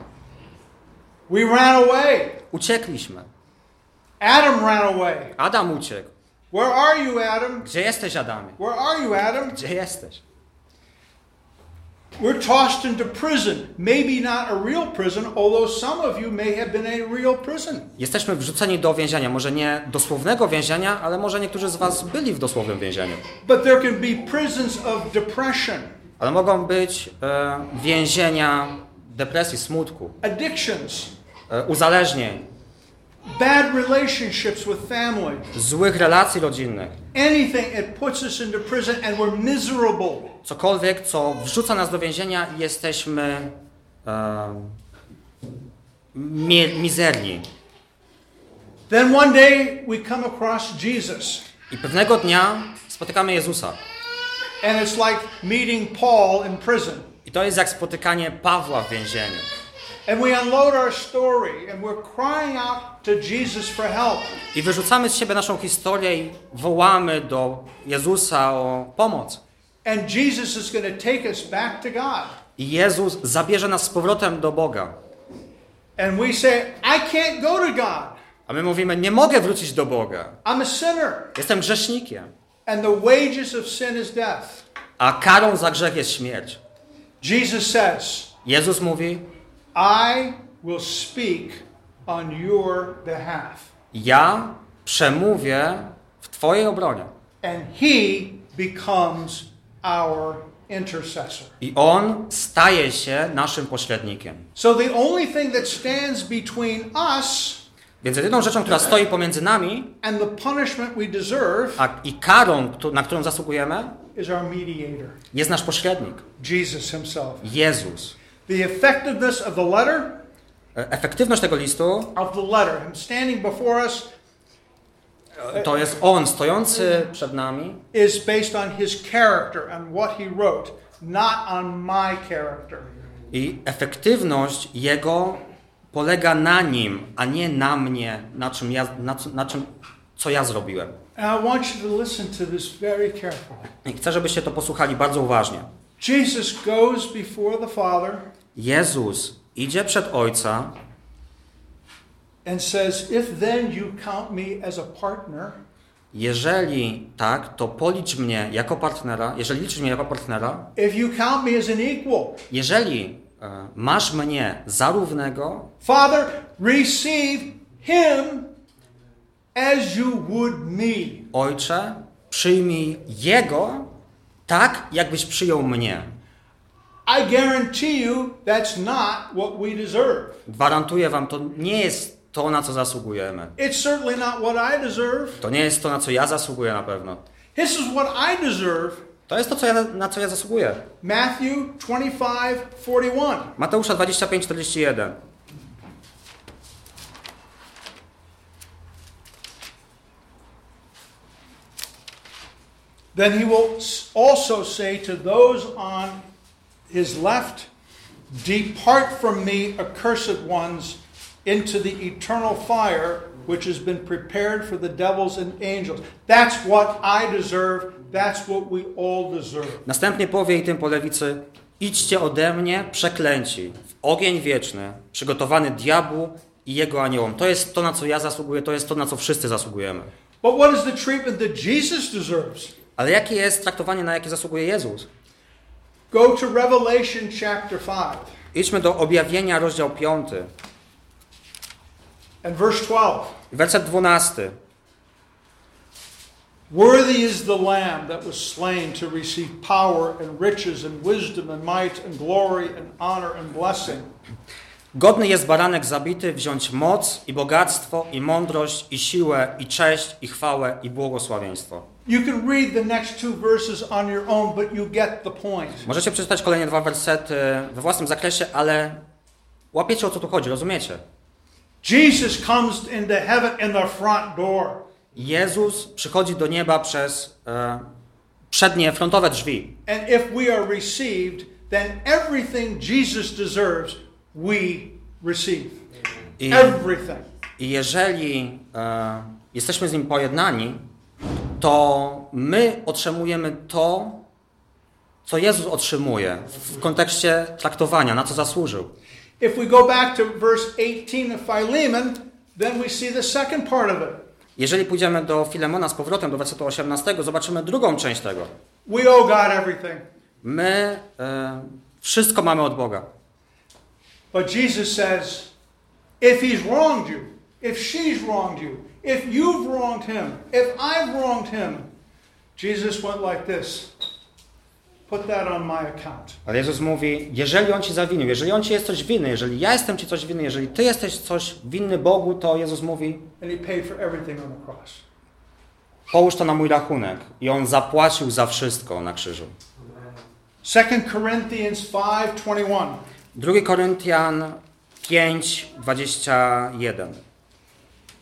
We ran away. Uciekliśmy. Adam ran away. Adam uciekł. Where are you, Adam? Gdzie jesteś, Adamie? Where are you, Adam? Gdzie jesteś? We're tossed into prison. Maybe not a real prison, although some of you may have been in a real prison. Jesteśmy wrzuceni do więzienia, może nie dosłownego więzienia, ale może niektórzy z was byli w dosłownym więzieniu. But there can be prisons of depression, Ale mogą być e, więzienia depresji, smutku, addictions, e, uzależnień, bad relationships with family. złych relacji rodzinnych. Anything that puts us into prison and we're miserable. Cokolwiek, co wrzuca nas do więzienia, jesteśmy e, mi, mizerni. Then one day we come across Jesus. I pewnego dnia spotykamy Jezusa. And it's like meeting Paul in prison. I to jest jak spotykanie Pawła w więzieniu. And we unload our story and we're crying out I wyrzucamy z siebie naszą historię i wołamy do Jezusa o pomoc. And Jesus is going to take us back to God. I Jezus zabierze nas z powrotem do Boga. And we say, I can't go to God. A my mówimy, nie mogę wrócić do Boga. I'm a sinner. Jestem grzesznikiem. And the wages of sin is death. A karą za grzech jest śmierć. Jesus says, Jezus mówi, I will speak on your behalf. ja przemówię w Twojej obronie. And he becomes our intercessor. I On staje się naszym pośrednikiem. So the only thing that stands between us Więc jedyną rzeczą, która stoi pomiędzy nami and the punishment we deserve a, i karą, na którą zasługujemy, is our mediator, jest nasz pośrednik. Jesus himself. Jezus. The effectiveness of the letter, Efektywność tego listu us, to jest On stojący przed nami is based on his character and what he wrote, not on my character. i efektywność Jego polega na Nim, a nie na mnie, na czym ja, na, co- na czym, co ja zrobiłem. I chcę, żebyście to posłuchali bardzo uważnie. Jesus goes before the Father Jezus idzie przed Ojca and says, If then you count me as a partner, Jeżeli tak, to policz mnie jako partnera, jeżeli liczysz mnie jako partnera, if you count me as an equal, jeżeli e, masz mnie za równego, Father, receive him as you would me. Ojcze, przyjmij Jego tak, jakbyś przyjął mnie. I guarantee you that's not what we deserve. Gwarantuję wam, to nie jest to, na co zasługujemy. It's certainly not what I deserve. To nie jest to, na co ja zasługuję na pewno. This is what I deserve. To jest to, co ja, na co ja zasługuję. Matthew 25 41. Mateusza 25, 41. Then he will also say to those on his left, Depart from me, accursed ones, into the eternal fire which has been prepared for the devils and angels. That's what I deserve. That's what we all deserve. Następnie powie i tym po lewicy: Idźcie ode mnie, przeklęci, w ogień wieczny, przygotowany diabłu i jego aniołom. To jest to, na co ja zasługuję, to jest to, na co wszyscy zasługujemy. But what is the treatment that Jesus deserves? Ale jakie jest traktowanie, na jakie zasługuje Jezus? Go to Revelation chapter 5 Idźmy do objawienia, rozdział 5, and verse 12. werset 12. Worthy is the Lamb that was slain to receive power and riches and wisdom and might and glory and honor and blessing. Godny jest baranek zabity wziąć moc i bogactwo i mądrość i siłę i cześć i chwałę i błogosławieństwo. You can read the next two verses on your own, but you get the point. Możecie przeczytać kolejne dwa wersety we własnym zakresie, ale łapiecie o co tu chodzi, rozumiecie? Jesus comes into heaven in the front door. Jezus przychodzi do nieba przez e, przednie, frontowe drzwi. And if we are received, then everything Jesus deserves, we receive. I, Everything. i jeżeli e, jesteśmy z Nim pojednani, to my otrzymujemy to, co Jezus otrzymuje w kontekście traktowania, na co zasłużył. If we go back to verse 18 of Philemon, then we see the second part of it. Jeżeli pójdziemy do Filemona z powrotem, do wersetu 18, zobaczymy drugą część tego. We owe God everything. My e, Wszystko mamy od Boga. But Jesus says, if he's wronged you, if she's wronged you, if you've wronged him, if I've wronged him, Jesus went like this put that on my account. Ale Jezus mówi, jeżeli On ci zawinił, jeżeli On ci jest coś winny, jeżeli ja jestem ci coś winny, jeżeli ty jesteś coś winny Bogu, to Jezus mówi, And he paid for everything on the cross. połóż to na mój rachunek. I On zapłacił za wszystko na krzyżu. 2 Corinthians 5:21. 2 Koryntian 5, 21.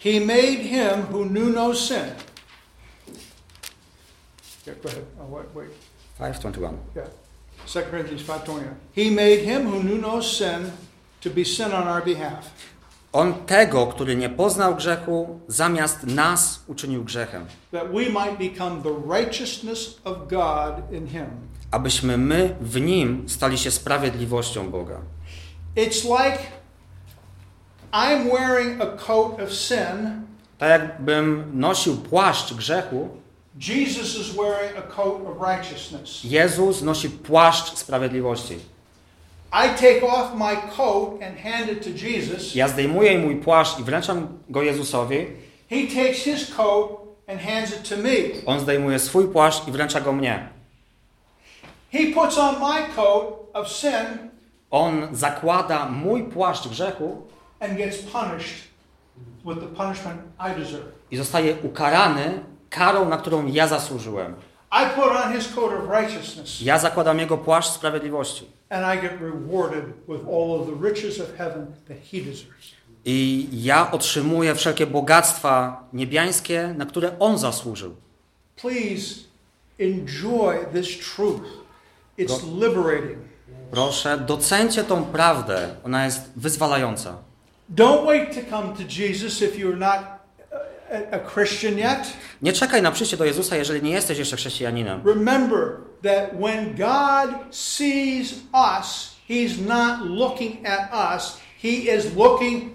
He made him who knew no sin. Yeah, go ahead. Oh, wait, wait. 5, 21. Yeah. 2 Corinthians 5:21. He made him who knew no sin to be sin on our behalf. On tego, który nie poznał grzechu, zamiast nas uczynił grzechem, that we might become the righteousness of God in him. abyśmy my w Nim stali się sprawiedliwością Boga. It's like I'm wearing a coat of sin, Tak jakbym nosił płaszcz grzechu, Jesus is wearing a coat of righteousness. Jezus nosi płaszcz sprawiedliwości. I take off my coat and hand it to Jesus. Ja zdejmuję mój płaszcz i wręczam go Jezusowi. He takes his coat and hands it to me. On zdejmuje swój płaszcz i wręcza go mnie. He puts on my coat of sin On zakłada mój płaszcz grzechu and gets punished with the punishment I deserve. i zostaje ukarany karą, na którą ja zasłużyłem. I put on his coat of righteousness Ja zakładam jego płaszcz sprawiedliwości. and I get rewarded with all of the riches of heaven that he deserves. I ja otrzymuję wszelkie bogactwa niebiańskie, na które on zasłużył. Please enjoy this truth. It's liberating. Proszę, docencie tą prawdę. Ona jest wyzwalająca. Don't wait to come to Jesus if you're not a, Christian yet. Nie czekaj na przyjście do Jezusa, jeżeli nie jesteś jeszcze chrześcijaninem. Remember that when God sees us, He's not looking at us, He is looking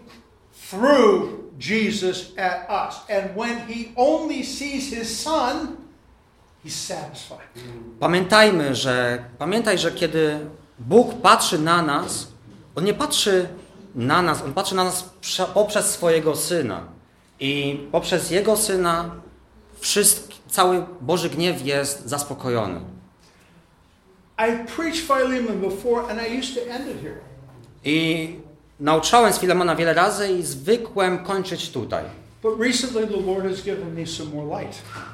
through Jesus at us. And when He only sees His Son, He's satisfied. Pamiętajmy, że pamiętaj, że kiedy Bóg patrzy na nas, on nie patrzy na nas, on patrzy na nas prze, poprzez swojego syna. I poprzez jego syna cały Boży gniew jest zaspokojony. I preached Philemon before, and I used to end it here. I nauczałem z Filemona wiele razy i zwykłem kończyć tutaj.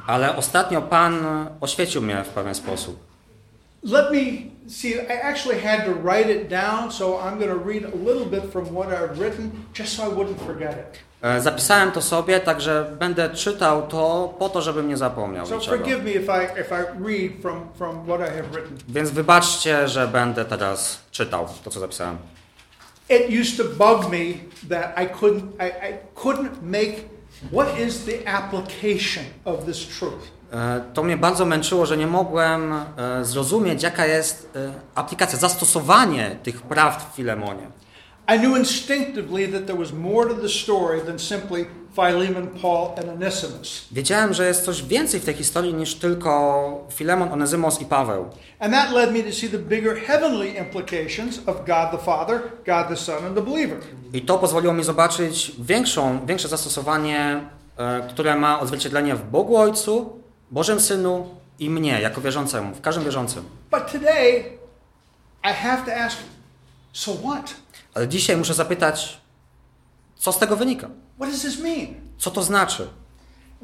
Ale ostatnio Pan oświecił mnie w pewien sposób. Let me see, I actually had to write it down, so I'm going to read a little bit from what I've written, just so I wouldn't forget it. E, Zapisałem to sobie, także będę czytał to po to, żebym nie zapomniał So niczego. forgive me if I, if I read from, from what I have written. Więc wybaczcie, że będę teraz czytał to, co zapisałem. It used to bug me that I couldn't, I, I couldn't make, what is the application of this truth? E, To mnie bardzo męczyło, że nie mogłem e, zrozumieć, jaka jest e, aplikacja, zastosowanie tych prawd w Filemonie. I knew instinctively that there was more to the story than simply Philemon, Paul, and Onesimus. Wiedziałem, że jest coś więcej w tej historii niż tylko Filemon, Onezymos i Paweł. And that led me to see the bigger heavenly implications of God the Father, God the Son, and the believer. I to pozwoliło mi zobaczyć większą, większe zastosowanie, które ma odzwierciedlenie w Bogu Ojcu, Bożym Synu i mnie, jako wierzącemu, w każdym wierzącym. But today, I have to ask, so what? Ale dzisiaj muszę zapytać, co z tego wynika? What does this mean? Co to znaczy?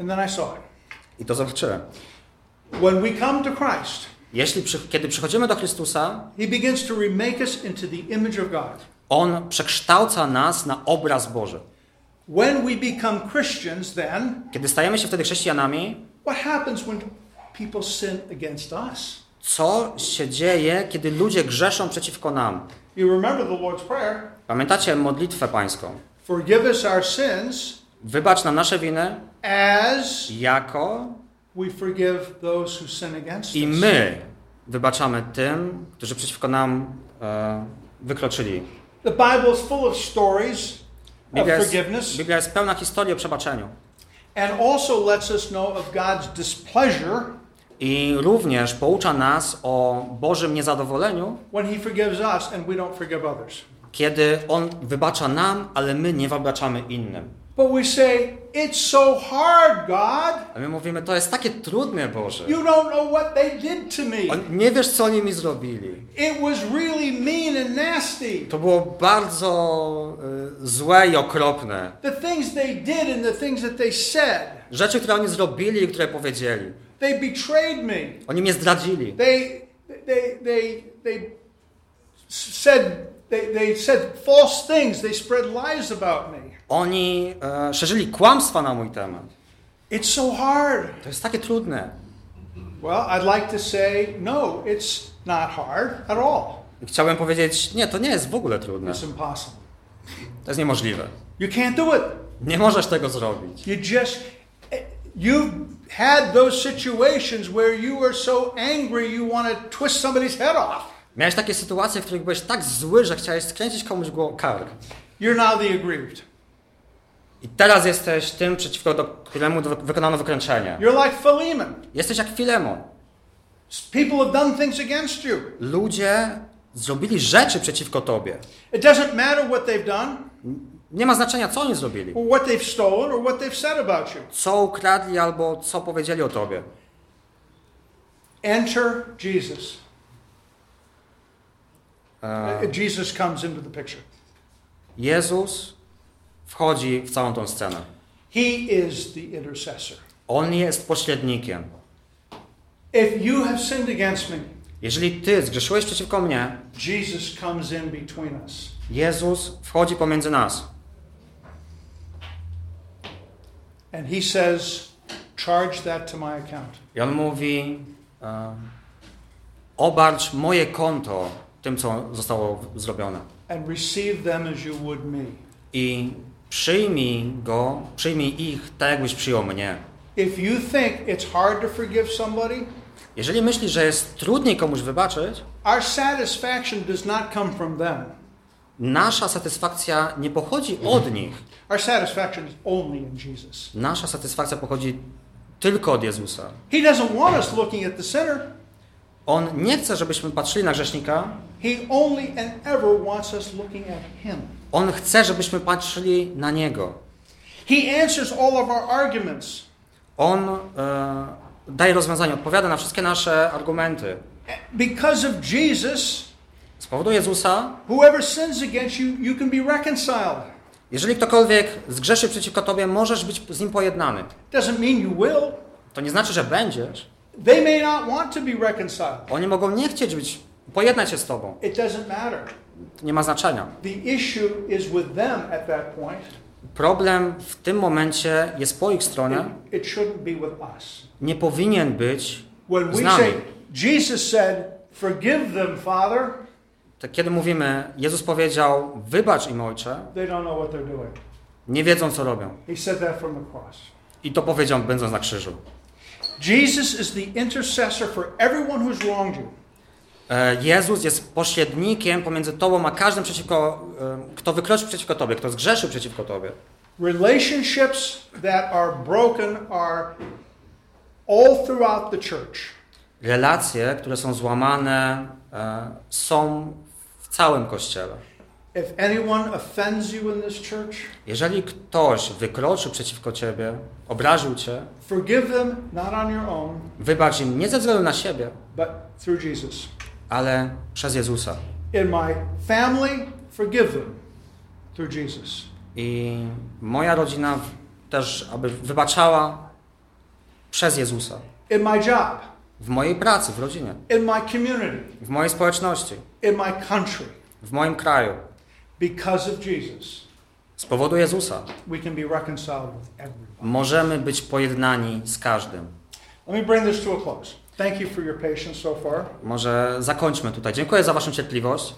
And then I saw it. I to zobaczyłem. When we come to Christ, Jeśli przy, kiedy przychodzimy do Chrystusa, He begins to remake us into the image of God. On przekształca nas na obraz Boży. When we become Christians, then, Kiedy stajemy się wtedy chrześcijanami, what happens when people sin against us? co się dzieje, kiedy ludzie grzeszą przeciwko nam? You remember the Lord's Prayer Pamiętacie modlitwę pańską? Forgive us our sins Wybacz nam nasze winy, as jako we forgive those who sin against i my wybaczamy tym, którzy przeciwko nam e, wykroczyli. The Bible is full of stories of Biblia jest, forgiveness Biblia jest pełna historii o przebaczeniu. And also lets us know of God's displeasure I również poucza nas o Bożym niezadowoleniu, when He forgives us and we don't forgive others. kiedy On wybacza nam, ale my nie wybaczamy innym. But we say, It's so hard, God. A my mówimy, to jest takie trudne, Boże. You don't know what they did to me. On, nie wiesz, co oni mi zrobili. It was really mean and nasty. To było bardzo y, złe i okropne. The things they did and the things that they said. Rzeczy, które oni zrobili i które powiedzieli. They betrayed me. Oni mnie zdradzili. They they they they said they, they said false things. They spread lies about me. Oni e, szerzyli kłamstwa na mój temat. It's so hard. To jest takie trudne. Well, I'd like to say no, it's not hard at all. Chciałbym powiedzieć, nie, to nie jest w ogóle trudne. It's impossible. To jest niemożliwe. You can't do it. Nie możesz tego zrobić. You just you've had those situations where you are so angry you want to twist somebody's head off. Miałeś takie sytuacje, w których byłeś tak zły, że chciałeś skręcić komuś kark. You're now the aggrieved. I teraz jesteś tym, przeciwko do któremu wykonano wykręczenie. You're like Philemon. Jesteś jak Filemon. People have done things against you. Ludzie zrobili rzeczy przeciwko tobie. It doesn't matter what they've done, Nie ma znaczenia, co oni zrobili. or what they've stolen, or what they've said about you. Co ukradli albo co powiedzieli o tobie. Enter Jesus. E, Jesus comes into the picture. Jezus wchodzi w całą tą scenę. He is the intercessor. On jest pośrednikiem. If you have sinned against me, Jeżeli ty zgrzeszyłeś przeciwko mnie, Jesus comes in between us. Jezus wchodzi pomiędzy nas. And he says, Charge that to my account. I on mówi: e, Obarcz moje konto tym, co zostało zrobione. and receive them as you would me. I przyjmij go, przyjmij ich tak, jakbyś przyjął mnie. If you think it's hard to forgive somebody, Jeżeli myślisz, że jest trudniej komuś wybaczyć, our satisfaction does not come from them. nasza satysfakcja nie pochodzi od nich. Our satisfaction is only in Jesus. Nasza satysfakcja pochodzi tylko od Jezusa. He doesn't want us looking at the sinner. On nie chce, żebyśmy patrzyli na grzesznika. He only and ever wants us looking at him. On chce, żebyśmy patrzyli na Niego. He answers all of our arguments. On e, daje rozwiązanie, odpowiada na wszystkie nasze argumenty. Because of Jesus, Z powodu Jezusa, whoever sins against you, you can be reconciled. jeżeli ktokolwiek zgrzeszy przeciwko Tobie, możesz być z nim pojednany. Doesn't mean you will. To nie znaczy, że będziesz. They may not want to be reconciled. Oni mogą nie chcieć być, pojednać się z Tobą. It doesn't matter. Nie ma znaczenia. Problem w tym momencie jest po ich stronie. It, it shouldn't be with us. Nie powinien być z nami. Jesus said, Forgive them, Father, To kiedy mówimy, Jezus powiedział, wybacz im Ojcze, nie wiedzą co robią. I to powiedział będąc na krzyżu. Jesus is the intercessor for everyone who's wronged you. E, Jezus jest pośrednikiem pomiędzy Tobą a każdym przeciwko, e, kto wykroczył przeciwko Tobie, kto zgrzeszył przeciwko Tobie. Relationships that are broken are all throughout the church. Relacje, które są złamane, e, są w całym Kościele. If anyone offends you in this church, Jeżeli ktoś wykroczył przeciwko Ciebie, obraził Cię, forgive them not on your own, wybacz im nie ze względu na siebie, but through Jesus. Ale przez Jezusa. In my family, forgive them through Jesus. I moja rodzina też, aby wybaczała przez Jezusa. In my job, W mojej pracy, w rodzinie, in my community, w mojej społeczności, in my country, w moim kraju. because of Jesus, Z powodu Jezusa we can be reconciled with możemy być pojednani z każdym. Let me bring this to a close. Thank you for your patience so far. Może zakończmy tutaj. Dziękuję za Waszą cierpliwość.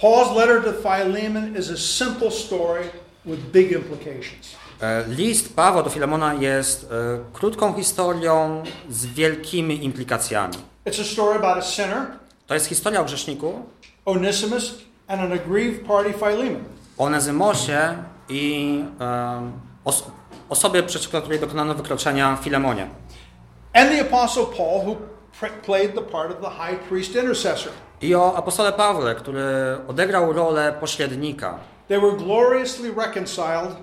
Paul's letter to Philemon is a simple story with big implications. E, List Pawła do Filemona jest e, krótką historią z wielkimi implikacjami. It's a story about a sinner, To jest historia o grzeszniku, Onesimus, and an aggrieved party, Philemon. o Nezymosie i e, os osobie, przeciwko której dokonano wykroczenia Filemonie. And the Apostle Paul, who played the part of the high priest intercessor. I o apostole Pawle, który odegrał rolę pośrednika. They were gloriously reconciled,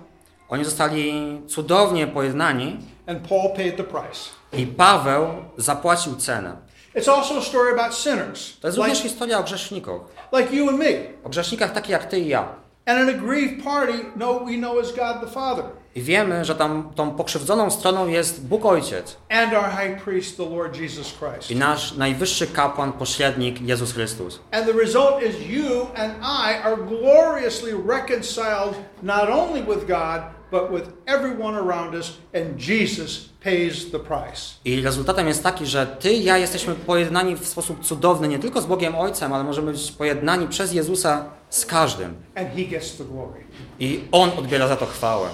Oni zostali cudownie pojednani and Paul paid the price. i Paweł zapłacił cenę. It's also a story about sinners, To jest like, również historia o grzesznikach. like you and me. O grzesznikach takich jak ty i ja. And in a grieved party, know, we know as God the Father, I wiemy, że tam tą pokrzywdzoną stroną jest Bóg Ojciec and our high priest, the Lord Jesus Christ. i nasz najwyższy kapłan, pośrednik Jezus Chrystus. And the result is you and I are gloriously reconciled not only with God, but with everyone around us, and Jesus pays the price. I rezultatem jest taki, że ty i ja jesteśmy pojednani w sposób cudowny nie tylko z Bogiem Ojcem, ale możemy być pojednani przez Jezusa z każdym. And he gets the glory. I On odbiera za to chwałę.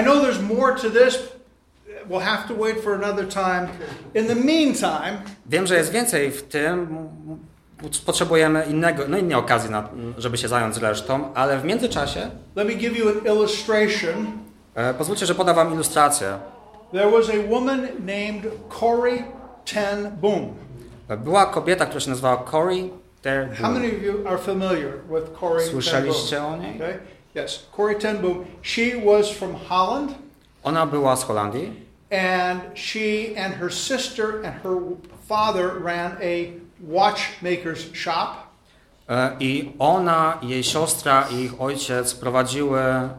I know there's more to this. We'll have to wait for another time. In the meantime, Wiem, że jest więcej w tym. Potrzebujemy innego, no innej okazji, na, żeby się zająć resztą, ale w międzyczasie let me give you an illustration. E, pozwólcie, że podam wam ilustrację. There was a woman named Corrie Ten Boom. Była kobieta, która się nazywała Corey Ter How many of you are familiar with Corrie Ten Boom? Słyszeliście o niej? Okay. Yes, Corrie Ten Boom. She was from Holland. Ona była z Holandii and she and her sister and her father ran a watchmaker's shop. E, i ona, jej siostra i ich ojciec prowadziły e,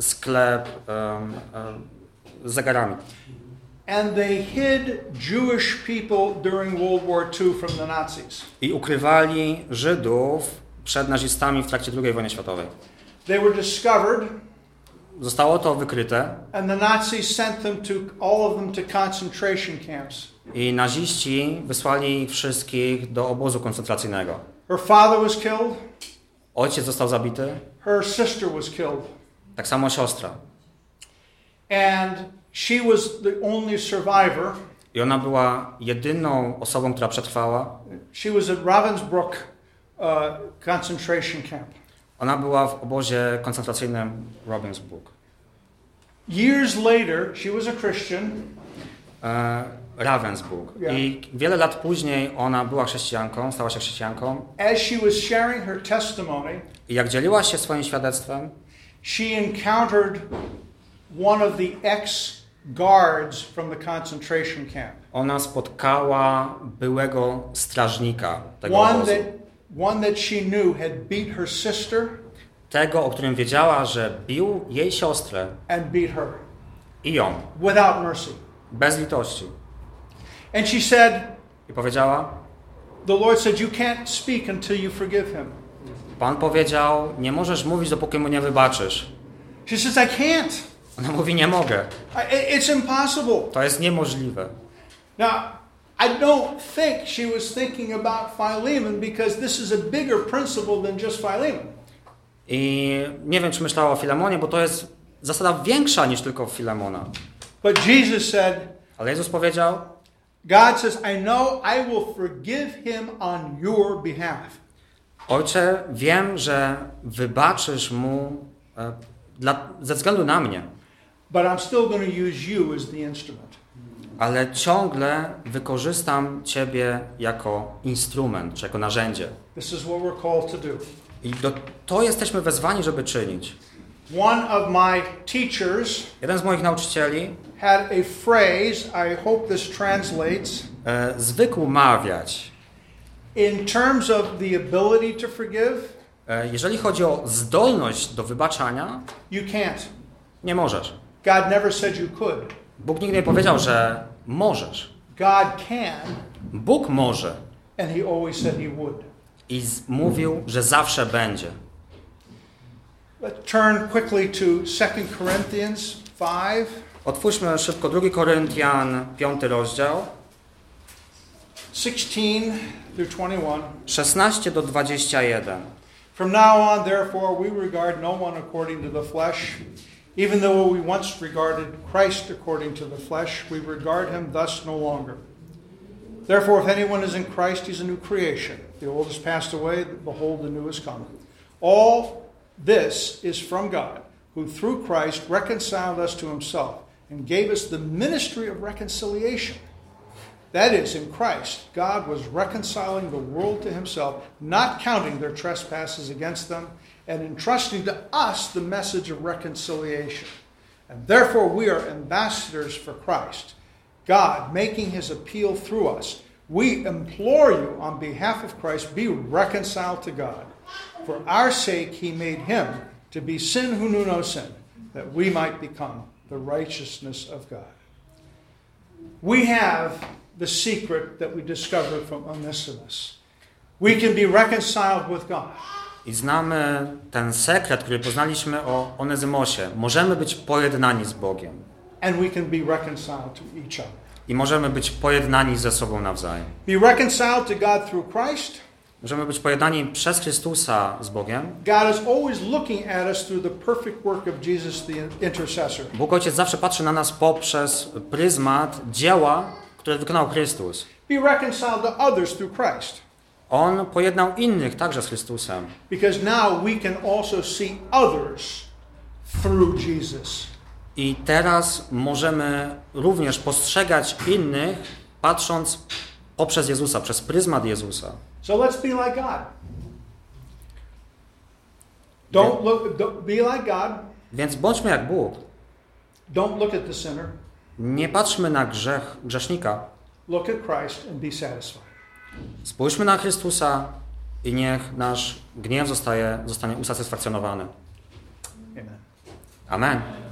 sklep e, z zegarami. And they hid Jewish people during World War II from the Nazis. I ukrywali Żydów przed nazistami w trakcie II wojny światowej. They were discovered, Zostało to wykryte and the Nazis sent them to all of them to concentration camps. i naziści wysłali ich wszystkich do obozu koncentracyjnego. Her father was killed, Ojciec został zabity, her sister was killed, tak samo siostra. and she was the only survivor. I ona była jedyną osobą, która przetrwała. She was at Ravensbrück uh, concentration camp. Ona była w obozie koncentracyjnym Ravensbrück. Years later, she was a Christian, E, Ravensbrück. I wiele lat później ona była chrześcijanką, stała się chrześcijanką. as she was sharing her testimony, I jak dzieliła się swoim świadectwem, she encountered one of the ex guards from the concentration camp. ona spotkała byłego strażnika tego One obozu. that, one that she knew had beat her sister Tego, o którym wiedziała, że bił jej siostrę and beat her i ją, without mercy. bez litości. And she said, I powiedziała, The Lord said, You can't speak until you forgive him. Pan powiedział, nie możesz mówić, dopóki mu nie wybaczysz. She says, I can't. Ona mówi, nie mogę. I, it's impossible. To jest niemożliwe. Now, I don't think she was thinking about Philemon because this is a bigger principle than just Philemon. I nie wiem, czy myślała o Filemonie, bo to jest zasada większa niż tylko Filemona. But Jesus said, Ale Jezus powiedział, God says, I know I will forgive him on your behalf. Ojcze, wiem, że wybaczysz mu e, dla, ze względu na mnie, But I'm still going to use you as the instrument. ale ciągle wykorzystam Ciebie jako instrument, czy jako narzędzie. This is what we're called to do. I do, to jesteśmy wezwani, żeby czynić. One of my teachers Jeden z moich nauczycieli had a phrase, I hope this translates, e, zwykł mawiać, in terms of the ability to forgive, e, jeżeli chodzi o zdolność do wybaczania, you can't. nie możesz. God never said you could. Bóg nigdy nie powiedział, że możesz. God can, Bóg może and he always said he would. i z, mówił, że zawsze będzie. Let's turn quickly to 2 Corinthians 5. Otwórzmy szybko 2 Koryntian, 5 rozdział, 16 through 21. 16 do 21. From now on, therefore, we regard no one according to the flesh. Even though we once regarded Christ according to the flesh, we regard him thus no longer. Therefore, if anyone is in Christ, he's a new creation. The old has passed away, behold, the new has come. All this is from God, who through Christ reconciled us to himself and gave us the ministry of reconciliation. That is, in Christ, God was reconciling the world to himself, not counting their trespasses against them, and entrusting to us the message of reconciliation. And therefore, we are ambassadors for Christ, God making his appeal through us. We implore you on behalf of Christ, be reconciled to God. For our sake, he made him to be sin who knew no sin, that we might become the righteousness of God. We have the secret that we discovered from Onesimus. We can be reconciled with God. I znamy ten sekret, który poznaliśmy o Onezymosie. Możemy być pojednani z Bogiem. And we can be reconciled to each other. I możemy być pojednani ze sobą nawzajem. Be reconciled to God through Christ. Możemy być pojednani przez Chrystusa z Bogiem. God is always looking at us through the perfect work of Jesus the intercessor. Bóg Ojciec zawsze patrzy na nas poprzez pryzmat dzieła, które wykonał Chrystus. Be reconciled to others through Christ. On pojednał innych także z Chrystusem. Because now we can also see others through Jesus. I teraz możemy również postrzegać innych, patrząc poprzez Jezusa, przez pryzmat Jezusa. So let's be like God. Don't look don't, be like God. Więc bądźmy jak Bóg. Don't look at the sinner. Nie patrzmy na grzech grzesznika. Look at Christ and be satisfied. Spójrzmy na Chrystusa i niech nasz gniew zostaje, zostanie usatysfakcjonowany. Amen. Amen.